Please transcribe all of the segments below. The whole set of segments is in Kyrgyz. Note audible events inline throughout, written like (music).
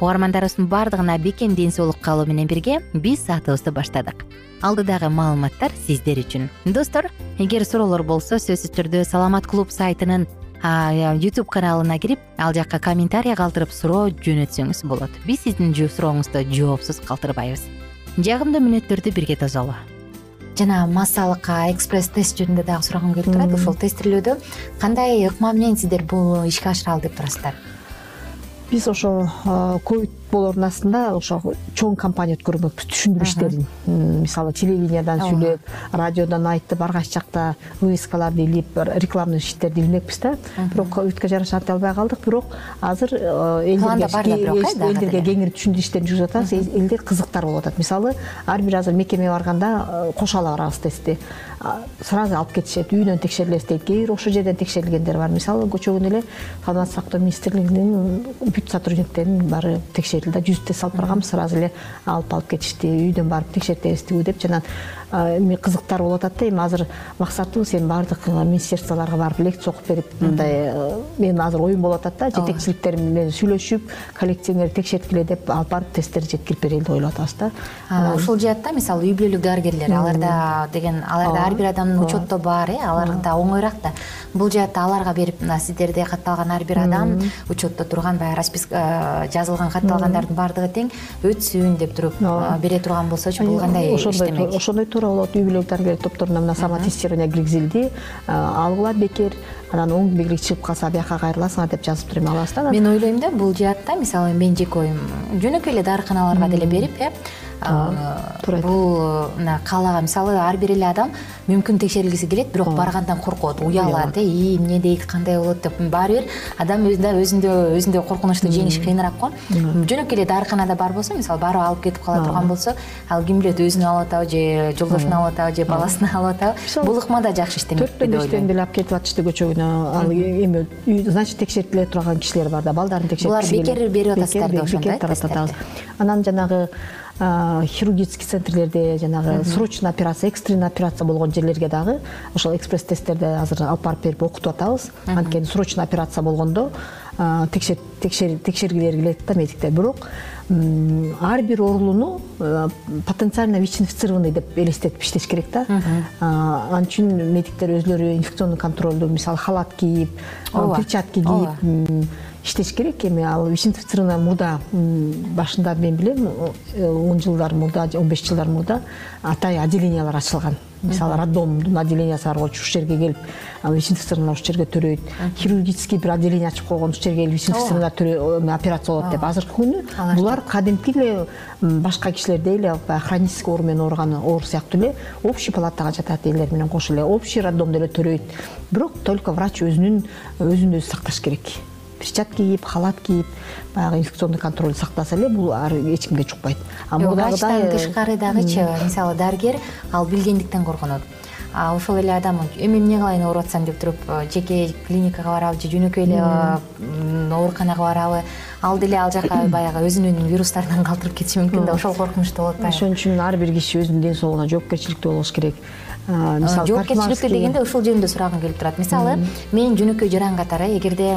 угармандарыбыздын баардыгына бекем ден соолук каалоо менен бирге биз саатыбызды баштадык. Алдыдагы маалыматтар сиздер үчүн. Достор эгер суроолор болсо сөзсүз түрдө саламат клуб сайтынын ютуб каналына кирип ал жакка комментарий калтырып суроо жөнөтсөңүз болот. Биз сиздин сурооңузду жоопсуз калтырбайбыз. Жагымдуу мүнөттөрдү бирге тосолу жана массалык экспресс тест жөнүндө дагы сурагым келип турат. Ушул тестирлөөдө кандай ыкма менен сиздер бул ишке ашыралы деп турасыздар биз ошо ковид болоордун астында ошо чоң кампания өткөрмөкпүз түшүндүрүү иштерин. Мисалы телевидениядан сүйлөп радиодон айтып ар кайсы жакта вывескаларды илип рекламный иштерди илмекпиз да. Бирок ковидке жараша антип албай калдык. Бирок азыр планда бар да бирок э элдерге кеңири түшүндүрүү иштерин жүргүзүп атабыз элдер кызыктар болуп атат. Мисалы ар бир азыр мекемеге барганда кошо ала барабыз тестти сразу алып кетишет үйүнөн текшерилебиз дейт кээ бир ошол жерден текшерилгендер бар. Мисалы кечээ эле саламаттык сактоо министрлигинин бүт сотрудниктерин баары текшерилди жүз тест алып барганбыз сразу эле алып алып кетишти үйдөн барып текшертебиздигүү депчи анан эме кызыктар болуп атат да эми азыр максатыбыз эми баардык министерстволорго барып лекция окуп берип мындай менин азыр оюм болуп атат да жетекчиликтер менен сүйлөшүп коллекцияңерди текшерткиле деп алып барып тесттерди жеткирип берели деп ойлоп атабыз да. Ушул жаатта мисалы үй бүлөлүк дарыгерлер аларда деген аларда ар бир адамдын учетто бар э аларда оңоюраак да. Бул жаатта аларга берип мына сиздерде катталган ар бир адам учетто турган баягы расписка жазылган катталгандардын баардыгы тең өтсүн деп туруп бере турган болсочу бул кандай иштемек ошондой туура болот үй бүлөлүк дарыгерлер топторуна мына самотестирование киргизилди алгыла бекер анан оң белги чыгып калса бияка кайрыласыңар деп жазып туруп эме алабыз да мен ойлойм да бул жаатта мисалы менин жеке оюм жөнөкөй эле дарыканаларга деле берип э туура. бул мына каалага мисалы ар бир эле адам мүмкүн текшерилгиси келет бирок баргандан коркот уялат э ии эмне дейт кандай болот деп. Баары бир адам өзүндө өзүндөй коркунучту жеңиш кыйыныраак го. Жөнөкөй эле дарыканада бар болсо мисалы барып алып кетип кала турган болсо ал ким билет өзүнө алып атабы же жолдошуна алып атабы же баласына алып атабы бул ыкма да жакшы иштемекпи төрттөн бештен деле алып кетип атышты көчөгүнө. Ал эме значит текшерип деле турган кишилер бар да балдарын текшерткиси Булар бекер берип атасыздар деп ошондо, э, бекер таратып тесттерди? атабыз анан жанагы хирургический центрлерде жанагы срочный операция экстренный операция болгон жерлерге дагы ошол экспресс тесттерди азыр алып барып берип окутуп атабыз. Анткени срочный операция болгондо текшергилери келет да медиктер. Бирок ар бир оорулууну потенциально вич инфицированный деп элестетип иштеш керек да. Ал үчүн медиктер өзүлөрү инфекционный контролду мисалы халат кийип перчатки кийип иштеш керек эми. Ал вич инфицированный мурда башында мен билем он жылдар мурда же он беш жылдар мурда атайын отделениялар ачылган. Мисалы роддомдун отделениясы бар болчу ушул жерге келип вич инфицированный ушул жерге төрөйт. Хирургический бир отделение ачып койгон ушул жерге келип инфицированный операция болот деп. Азыркы күнү булар кадимки эле башка кишилердей эле баягы хронический оору менен ооруган оору сыяктуу эле общий палатага жатат элдер менен кошо эле. Общий роддомдо эле төрөйт. Бирок только врач өзүнүн өзүн өзү сакташ керек перчатки кийип халат кийип баягы инфекционный контролду сактаса эле бул эч кимге жукпайт а врачтан тышкары дагычы мисалы дарыгер ал билгендиктен коргонот. Ошол эле адам эми эмне кылайын ооруп атсам деп туруп жеке клиникага барабы же жөнөкөй эле ооруканага барабы ал деле ал жака (clears throat) баягы өзүнүн вирустарынан калтырып кетиши мүмкүн да ошол коркунучта болуп атпайбы ошон үчүн ар бир киши өзүнүн ден соолугуна жоопкерчиликтүү болуш керек. Мисалы жоопкерчиликтүү дегенде ушул жөнүндө сурагым келип турат. Мисалы мен жөнөкөй жаран катары эгерде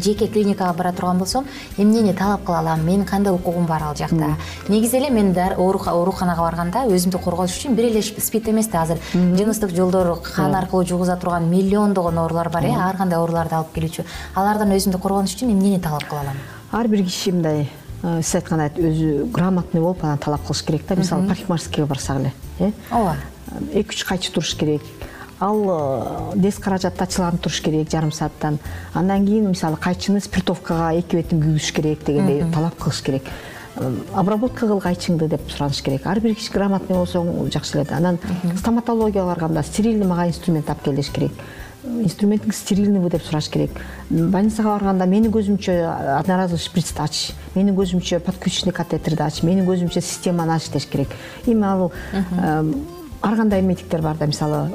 жеке клиникага бара турган болсом эмнени талап кыла алам менин кандай укугум бар ал жакта? Негизи эле мен ооруканага барганда өзүмдү коргош үчүн бир эле спид эмес да азыр. Жыныстык жолдор кан аркылуу жугуза турган миллиондогон оорулар бар э ар кандай ооруларды алып келүүчү. Алардан өзүмдү коргонуш үчүн эмнени талап кыла алам? Ар бир киши мындай сиз айткандай өзү грамотный болуп анан талап кылыш керек да. Мисалы парикмахерскийге барсак эле э. Ооба. Эки үч кайчы туруш керек ал дес каражатты ачылганып туруш керек жарым сааттан. Андан кийин мисалы кайчыны спиртовкага эки бетин күйгүзүш керек дегендей талап кылыш керек. Обработка кыл кайчыңды деп сураныш керек. Ар бир киши грамотный болсоң жакшы эле да анан стоматологияга барганда стерильный мага инструмент алып кел деш керек инструментиң стерильныйбы деп сураш керек. Больницага барганда менин көзүмчө одноразовый шприцти ач менин көзүмчө подключенный катетерди ач менин көзүмчө системаны ач деш керек эми ал ар кандай медиктер бар да мисалы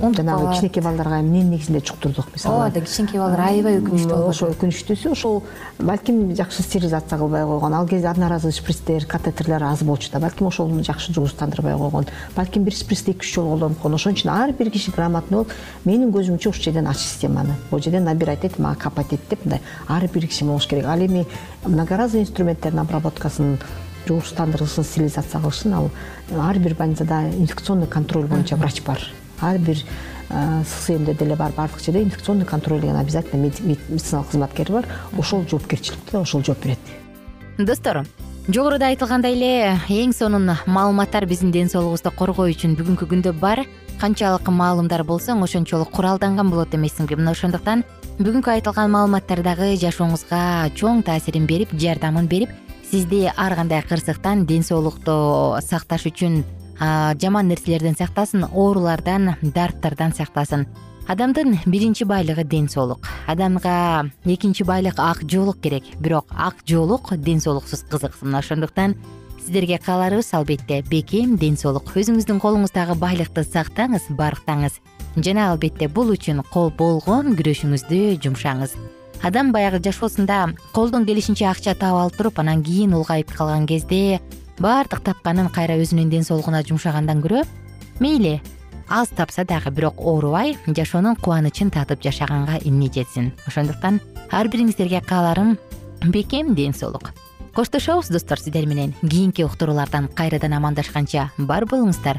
жанагы кичинекей балдарга эмненин негизинде жуктурдук мисалы? Ооба да кичинекей балдар аябай өкүнүчтүү болот. ошо өкүнүчтүүсү ошол балким жакшы стерилизация кылбай койгон. Ал кезде одноразовый шприцтер катетерлер аз болчу да балким ошону жакшы жугузтандырбай койгон. Балким бир шприцти эки үч жолу колдонуп койгон ошон үчүн ар бир киши грамотный болуп менин көзүмчө ушул жерден ач системаны. Могу жерден набирать эт мага капать эт деп мындай ар бир киши болуш керек. Ал эми многоразовый инструменттердин обработкасын жугуштандыргышын стерилизация кылышын ал ар бир больницада инфекционный контроль боюнча врач бар. Ар бир ссмде деле бар баардык жерде инфекционный контроль деген обязательно медициналык кызматкер бар. Ошол жоопкерчиликте ошол жооп берет. Достор жогоруда айтылгандай эле эң сонун маалыматтар биздин ден соолугубузду коргоо үчүн бүгүнкү күндө бар. Канчалык маалымдар болсоң ошончолук куралданган болот эмессиңби мына ошондуктан бүгүнкү айтылган маалыматтар дагы жашооңузга чоң таасирин берип жардамын берип сизди ар кандай кырсыктан ден соолукту сакташ үчүн жаман нерселерден сактасын оорулардан дарттардан сактасын. Адамдын биринчи байлыгы ден соолук. Адамга экинчи байлык ак жоолук керек. Бирок ак жоолук ден соолуксуз кызык мына ошондуктан сиздерге кааларыбыз албетте бекем ден соолук. Өзүңүздүн колуңуздагы байлыкты сактаңыз барктаңыз. Жана албетте бул үчүн болгон күрөшүңүздү жумшаңыз адам баягы жашоосунда колдон келишинче акча таап алып туруп анан кийин улгайып калган кезде баардык тапканын кайра өзүнүн ден соолугуна жумшагандан көрө мейли аз тапса дагы бирок оорубай жашоонун кубанычын татып жашаганга эмне жетсин ошондуктан ар бириңиздерге кааларым бекем ден соолук. Коштошобуз достор сиздер менен кийинки уктуруулардан кайрадан амандашканча бар болуңуздар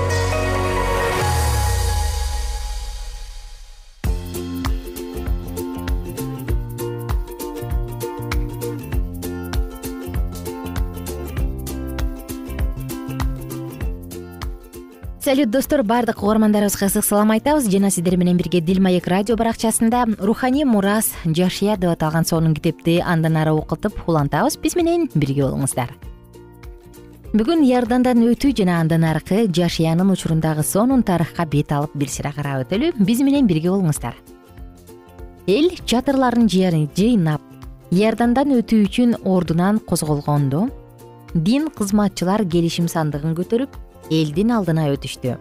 салют достор. Баардык угармандарыбызга ысык салам айтабыз. Жана сиздер менен бирге дил маек радио баракчасында руханий мурас жашия деп аталган сонун китепти андан ары окутуп улантабыз. Биз менен бирге болуңуздар. Бүгүн иордандан өтүү жана андан аркы жашиянын учурундагы сонун тарыхка бет алып бир сыйра карап өтөлү. Биз менен бирге болуңуздар. Эл чатырларын жыйнап иордандан өтүү үчүн ордунан козголгондо дин кызматчылар келишим сандыгын көтөрүп элдин алдына өтүштү.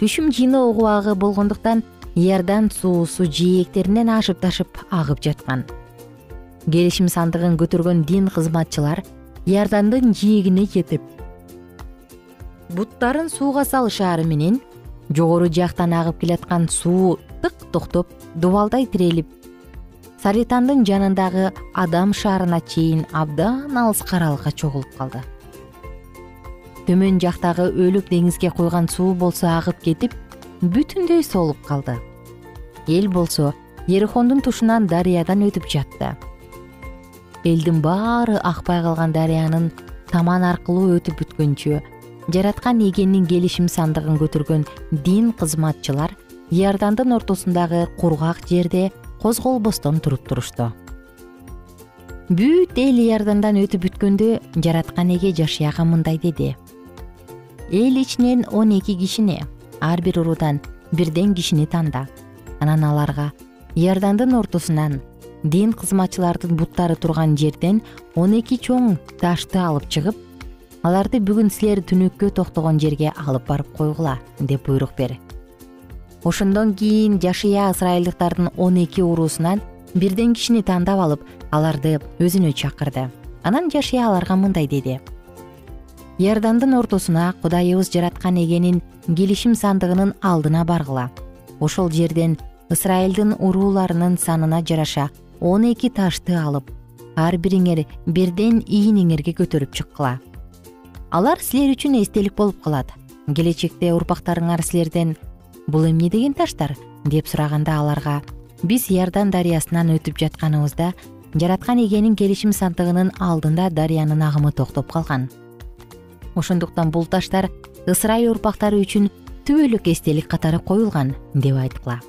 Түшүм жыйноо убагы болгондуктан иордан суусу жээктеринен ашып ташып агып жаткан. Келишим сандыгын көтөргөн дин кызматчылар иордандын жээгине жетип буттарын сууга салышаары менен жогору жактан агып келаткан суу тык токтоп дубалдай тирелип саритандын жанындагы адам шаарына чейин абдан алыс аралыкка чогулуп калды төмөн жактагы өлүк деңизге куйган суу болсо агып кетип бүтүндөй солуп калды. Эл болсо ерихондун тушунан дарыядан өтүп жатты. Элдин баары акпай калган дарыянын таман аркылуу өтүп бүткөнчө жараткан эгенин келишим сандыгын көтөргөн дин кызматчылар иордандын ортосундагы кургак жерде козголбостон туруп турушту. Бүт эл иордандан өтүп бүткөндө жараткан эге жашияга мындай деди эл ичинен он эки кишини ар бир уруудан бирден кишини танда. Анан аларга иордандын ортосунан дин кызматчылардын буттары турган жерден он эки чоң ташты алып чыгып аларды бүгүн силер түнөккө токтогон жерге алып барып койгула деп буйрук бер. Ошондон кийин жашыя ысрайылдыктардын он эки уруусунан бирден кишини тандап алып аларды өзүнө чакырды. Анан жашия аларга мындай деди иордандын ортосуна кудайыбыз жараткан эгенин келишим сандыгынын алдына баргыла. Ошол жерден ысрайылдын урууларынын санына жараша он эки ташты алып ар бириңер бирден ийниңерге көтөрүп чыккыла. Алар силер үчүн эстелик болуп калат. Келечекте урпактарыңар силерден бул эмне деген таштар? деп сураганда аларга биз иордан дарыясынан өтүп жатканыбызда жараткан эгенин келишим сандыгынын алдында дарыянын агымы токтоп калган ошондуктан бул таштар ысырайыл урпактары үчүн түбөлүк эстелик катары коюлган деп айткыла.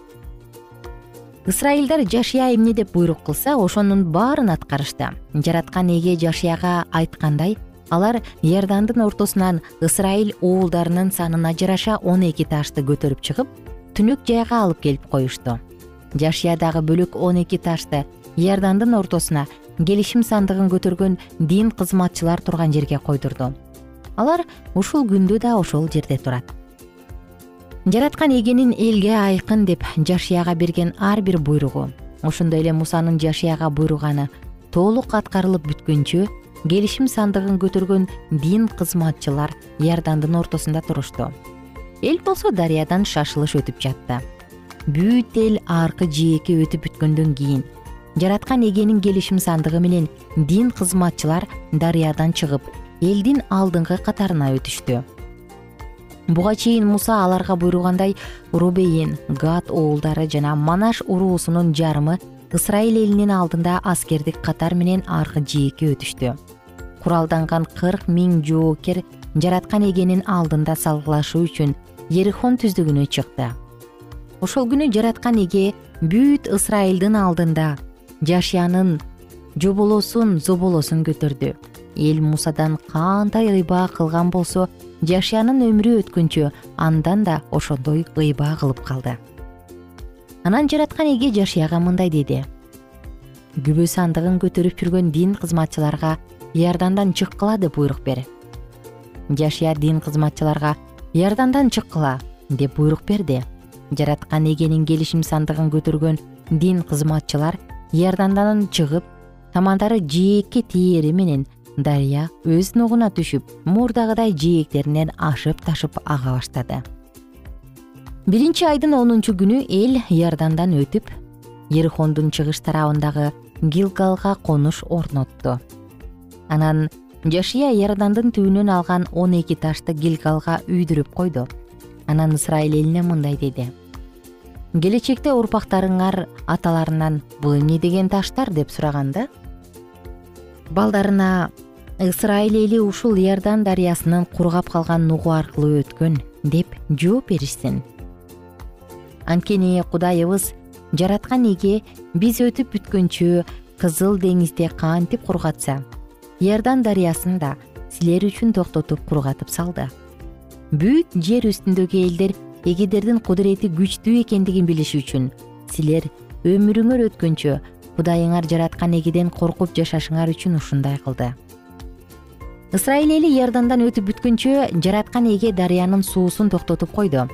Ысрайылдар жашия эмне деп буйрук кылса ошонун баарын аткарышты. Жараткан эге жашияга айткандай алар иордандын ортосунан ысрайыл уулдарынын санына жараша он эки ташты көтөрүп чыгып түнөк жайга алып келип коюшту. Жашия дагы бөлөк он эки ташты иордандын ортосуна келишим сандыгын көтөргөн дин кызматчылар турган жерге койдурду алар ушул күндү да ошол жерде турат. Жараткан эгенин элге айкын деп жашияга берген ар бир буйругу ошондой эле мусанын жашияга буйруганы толук аткарылып бүткөнчө келишим сандыгын көтөргөн дин кызматчылар иордандын ортосунда турушту. Эл болсо дарыядан шашылыш өтүп жатты. Бүт эл аркы жээкке өтүп бүткөндөн кийин жараткан эгенин келишим сандыгы менен дин кызматчылар дарыядан чыгып элдин алдыңкы катарына өтүштү. Буга чейин муса аларга буйругандай рубейин гад уулдары жана манаш уруусунун жарымы ысрайыл элинин алдында аскердик катар менен аркы жээкке өтүштү. Куралданган кырк миң жоокер жараткан эгенин алдында салгылашуу үчүн ерихон түздүгүнө чыкты. Ошол күнү жараткан эге бүт ысрайылдын алдында жашиянын жоболосун зоболосун көтөрдү эл мусадан кандай ыйбаа кылган болсо жашиянын өмүрү өткөнчө андан да ошондой ыйбаа кылып калды. Анан жараткан эге жашияга мындай деди. Күбө сандыгын көтөрүп жүргөн дин кызматчыларга иордандан чыккыла деп буйрук бер. Жашия дин кызматчыларга иордандан чыккыла деп буйрук берди жараткан эгенин келишим сандыгын көтөргөн дин кызматчылар иордандан чыгып тамандары жээкке тиери менен дарыя өз нугуна түшүп мурдагыдай жээктеринен ашып ташып ага баштады. Биринчи айдын онунчу күнү эл иордандан өтүп ерихондун чыгыш тарабындагы гилгалга конуш орнотту анан жашия иордандын түбүнөн алган он эки ташты гилгалга үйдүрүп койду. Анан ысрайыл элине мындай деди. Келечекте урпактарыңар аталарынан бул эмне деген таштар? деп сураганда балдарына ысрайыл эли ушул иордан дарыясынын кургап калган нугу аркылуу өткөн деп жооп беришсин. Анткени кудайыбыз жараткан эге биз өтүп бүткөнчө кызыл деңизди кантип кургатса иордан дарыясын да силер үчүн токтотуп кургатып салды. Бүт жер үстүндөгү элдер эгедердин кудурети күчтүү экендигин билиш үчүн силер өмүрүңөр өткөнчө кудайыңар жараткан эгеден коркуп жашашыңар үчүн ушундай кылды. Ысрайыл эли иордандан өтүп бүткөнчө жараткан эге дарыянын суусун токтотуп койду.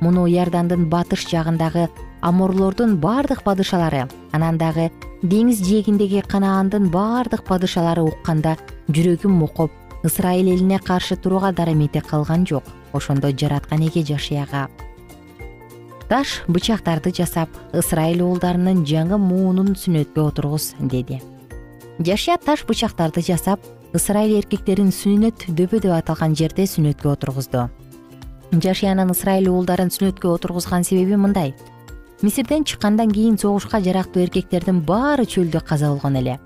Муну иордандын батыш жагындагы аморлордун бардык падышалары анан дагы деңиз жээгиндеги канаандын бардык падышалары укканда жүрөгү мокоп ысрайыл элине каршы турууга дарамети калган жок. Ошондо жараткан эге жашияга таш бычактарды жасап ысрайыл уулдарынын жаңы муунун сүннөткө отургуз деди. Жашия таш бычактарды жасап ысрайыл эркектерин сүннөт дөбө деп аталган жерде сүннөткө отургузду. Жашиянын ысрайыл уулдарын сүннөткө отургузган себеби мындай. Мисирден чыккандан кийин согушка жарактуу эркектердин баары чөлдө каза болгон эле.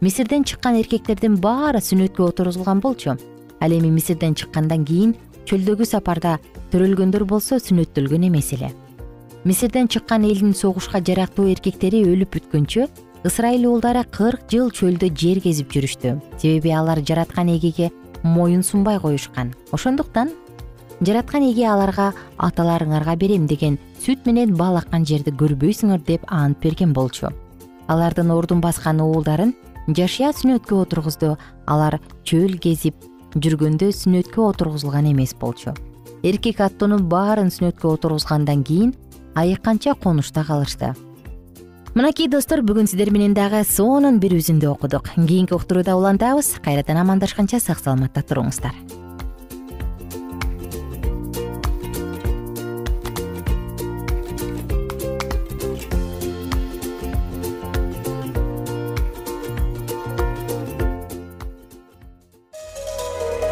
Мисирден чыккан эркектердин баары сүннөткө отургузулган болчу. Ал эми мисирден чыккандан кийин чөлдөгү сапарда төрөлгөндөр болсо сүннөттөлгөн эмес эле мисирден чыккан элдин согушка жарактуу эркектери өлүп бүткөнчө ысрайыл уулдары кырк жыл чөлдө жер кезип жүрүштү. Себеби алар жараткан эгеге моюн сунбай коюшкан. Ошондуктан жараткан эге аларга аталарыңарга берем деген сүт менен бал аккан жерди көрбөйсүңөр деп ант берген болчу. Алардын ордун баскан уулдарын жашия сүннөткө отургузду. Алар чөл кезип жүргөндө сүннөткө отургузулган эмес болчу. Эркек аттуунун баарын сүннөткө отургузгандан кийин айыкканча конушта калышты. Мынакей достор бүгүн сиздер менен дагы сонун бир үзүндү окудук. Кийинки уктурууда улантабыз. Кайрадан амандашканча сак саламатта туруңуздар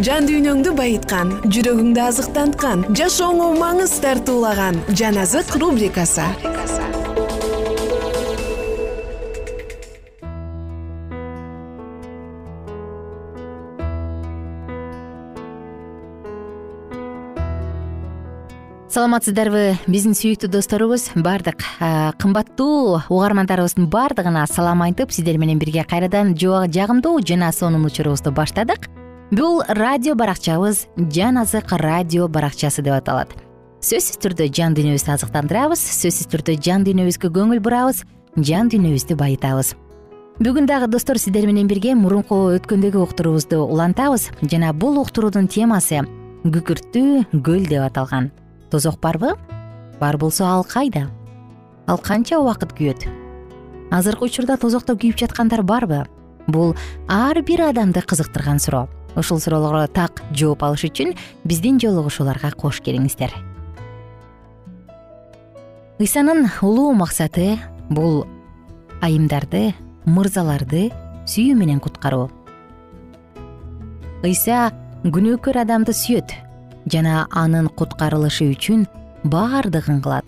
жан дүйнөңдү байыткан жүрөгүңдү азыктанткан жашооңо маңыз тартуулаган жан азык рубрикасы. Саламатсыздарбы биздин сүйүктүү досторубуз баардык кымбаттуу угармандарыбыздын баардыгына салам айтып сиздер менен бирге кайрадан жагымдуу жана сонун учурубузду баштадык. Бул радио баракчабыз жан азык радио баракчасы деп аталат. Сөзсүз түрдө жан дүйнөбүздү азыктандырабыз сөзсүз түрдө жан дүйнөбүзгө көңүл бурабыз жан дүйнөбүздү байытабыз. Бүгүн дагы достор сиздер менен бирге мурунку өткөндөгү уктуруубузду улантабыз жана бул уктуруудун темасы күкүрттүү көл деп аталган. Тозок барбы? Бар болсо ал кайда? Ал канча убакыт күйөт? Азыркы учурда тозокто күйүп жаткандар барбы? Бул ар бир адамды кызыктырган суроо ушул суроолорго так жооп алыш үчүн биздин жолугушууларга кош келиңиздер. Ыйсанын улуу максаты бул айымдарды мырзаларды сүйүү менен куткаруу. Ыйса күнөөкөр адамды сүйөт жана анын куткарылышы үчүн баардыгын кылат.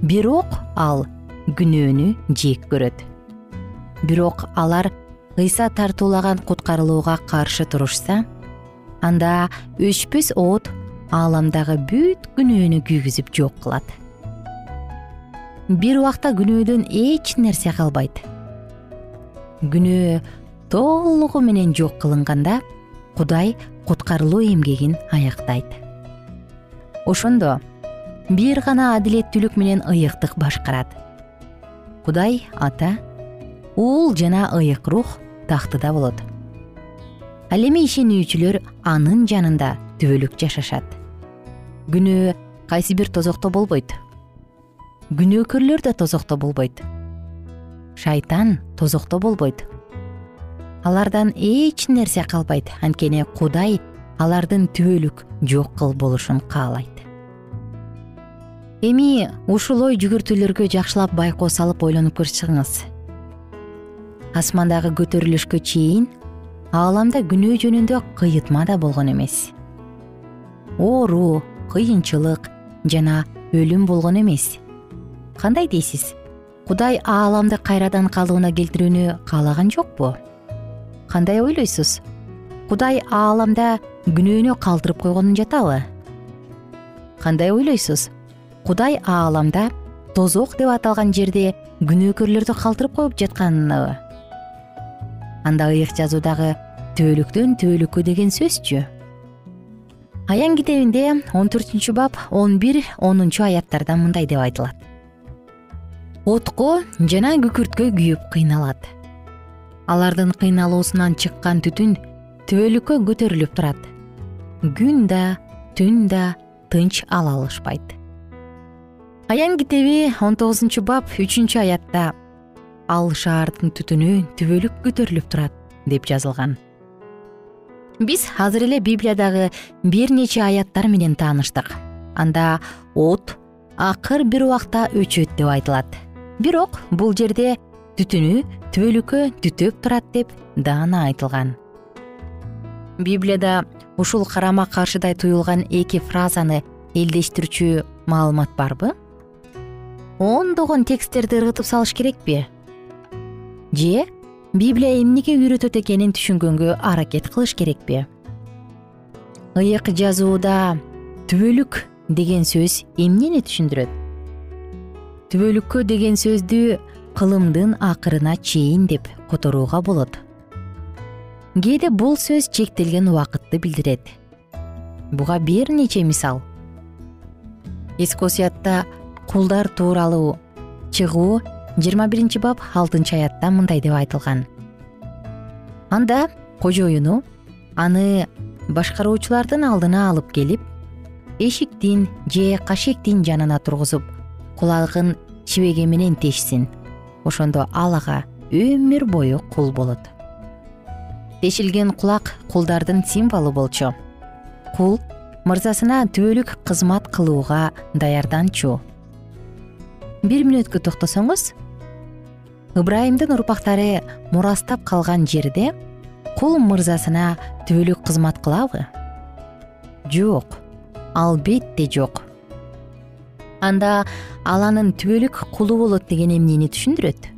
Бирок ал күнөөнү жек көрөт. Бирок алар ыйса тартуулаган куткарылууга каршы турушса анда өчпөс от ааламдагы бүт күнөөнү күйгүзүп жок кылат. Бир убакта күнөөдөн эч нерсе калбайт. Күнөө толугу менен жок кылынганда кудай куткарылуу эмгегин аяктайт ошондо бир гана адилеттүүлүк менен ыйыктык башкарат. Кудай ата уул жана ыйык рух тактыда болот. Ал эми ишенүүчүлөр анын жанында түбөлүк жашашат. Күнөө кайсы бир тозокто болбойт? Күнөөкөрлөр да тозокто болбойт. Шайтан тозокто болбойт. Алардан эч нерсе калбайт. Анткени кудай алардын түбөлүк жок кыл болушун каалайт. Эми ушул ой жүгүртүүлөргө жакшылап байкоо салып ойлонуп көрсөңүз асмандагы көтөрүлүшкө чейин ааламда күнөө жөнүндө кыйытма да болгон эмес. Оору кыйынчылык жана өлүм болгон эмес. Кандай дейсиз? Кудай ааламды кайрадан калыбына келтирүүнү каалаган жокпу? Кандай ойлойсуз? Кудай ааламда күнөөнү калтырып койгонун жатабы кандай ойлойсуз? Кудай ааламда тозок деп аталган жерде күнөөкөрлөрдү калтырып коюп жатканыбы анда ыйык жазуудагы түбөлүктөн түбөлүккө деген сөзчү. Аян китебинде он төртүнчү бап он бир онунчу аяттарда мындай деп айтылат. Отко жана күкүрткө күйүп кыйналат. Алардын кыйналуусунан чыккан түтүн түбөлүккө көтөрүлүп турат. Күн да түн да тынч ала алышпайт аян китеби он тогузунчу бап үчүнчү аятта ал шаардын түтүнү түбөлүк көтөрүлүп турат деп жазылган. Биз азыр эле библиядагы бир нече аяттар менен тааныштык анда от акыр бир убакта өчөт деп айтылат. Бирок бул жерде түтүнү түбөлүккө түтөп турат деп даана айтылган. Библияда ушул карама каршыдай туюлган эки фразаны элдештирүүчү маалымат барбы? Ондогон тексттерди ыргытып салыш керекпи же библия эмнеге үйрөтөт экенин түшүнгөнгө аракет кылыш керекпи? ыйык жазууда түбөлүк деген сөз эмнени түшүндүрөт? Түбөлүккө деген сөздү кылымдын акырына чейин деп которууга болот. Кээде бул сөз чектелген убакытты билдирет. Буга бир нече мисал. Эскосиятта кулдар тууралуу чыгуу жыйырма биринчи бап алтынчы аятта мындай деп айтылган. Анда кожоюну аны башкаруучулардын алдына алып келип эшиктин же кашектин жанына тургузуп кулагын чибеге менен тешсин. Ошондо ал ага өмүр бою кул болот. Тешилген кулак кулдардын символу болчу. Кул мырзасына түбөлүк кызмат кылууга даярданчу. Бир мүнөткө токтосоңуз ыбрайымдын урпактары мурастап калган жерде кул мырзасына түбөлүк кызмат кылабы? Жок албетте жок. Анда ал анын түбөлүк кулу болот деген эмнени түшүндүрөт?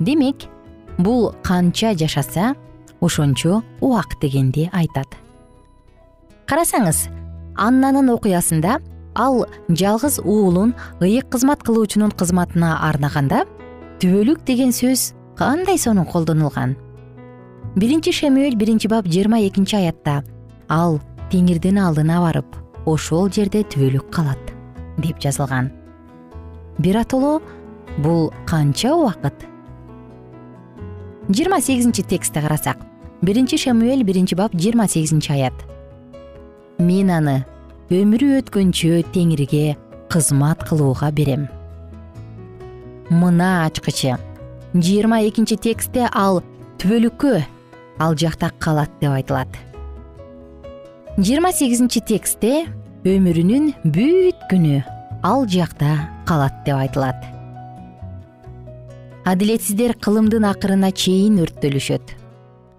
Демек бул канча жашаса ошончо убак дегенди айтат. Карасаңыз аннанын окуясында ал жалгыз уулун ыйык кызмат кылуучунун кызматына арнаганда түбөлүк деген сөз кандай сонун колдонулган? Биринчи шемюэль биринчи бап жыйырма экинчи аятта ал теңирдин алдына барып ошол жерде түбөлүк калат деп жазылган. Биротоло бул канча убакыт? Жыйырма сегизинчи текстти карасак биринчи шамюэль биринчи бап жыйырма сегизинчи аят. Мен аны өмүрү өткөнчө теңирге кызмат кылууга берем мына ачкычы. Жыйырма экинчи текстте ал түбөлүккө ал жакта калат деп айтылат. Жыйырма сегизинчи текстте өмүрүнүн бүт күнү ал жакта калат деп айтылат. Адилетсиздер кылымдын акырына чейин өрттөлүшөт.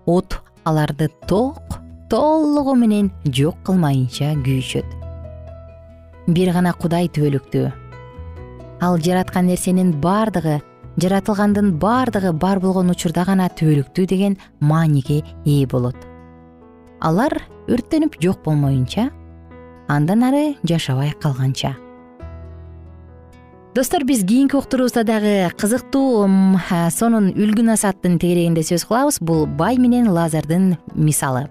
От аларды ток толугу менен жок кылмайынча күйүшөт. Бир гана кудай түбөлүктүү ал жараткан нерсенин баардыгы жаратылгандын баардыгы бар болгон учурда гана түбөлүктүү деген мааниге ээ болот. Алар өрттөнүп жок болмоюнча андан ары жашабай калганча. Достор биз кийинки уктуруубузда дагы кызыктуу сонун үлгү насааттын тегерегинде сөз кылабыз. Бул бай менен лазардын мисалы.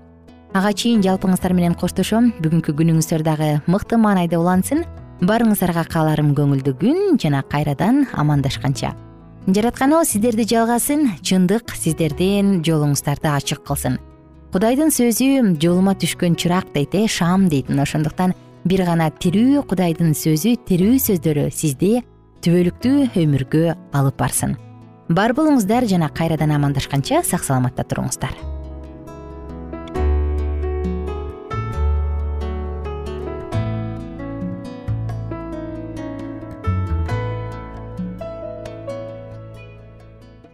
Ага чейин жалпыңыздар менен коштошом. Бүгүнкү күнүңүздөр дагы мыкты маанайда улансын баарыңыздарга кааларым көңүлдүү күн жана кайрадан амандашканча. Жараткан сиздерди жалгасын чындык сиздердин жолуңуздарды ачык кылсын. Кудайдын сөзү жолума түшкөн чырак дейт э шам дейт. Мына ошондуктан бир гана тирүү кудайдын сөзү тирүү сөздөрү сизди түбөлүктүү өмүргө алып барсын. Бар болуңуздар жана кайрадан амандашканча сак саламатта туруңуздар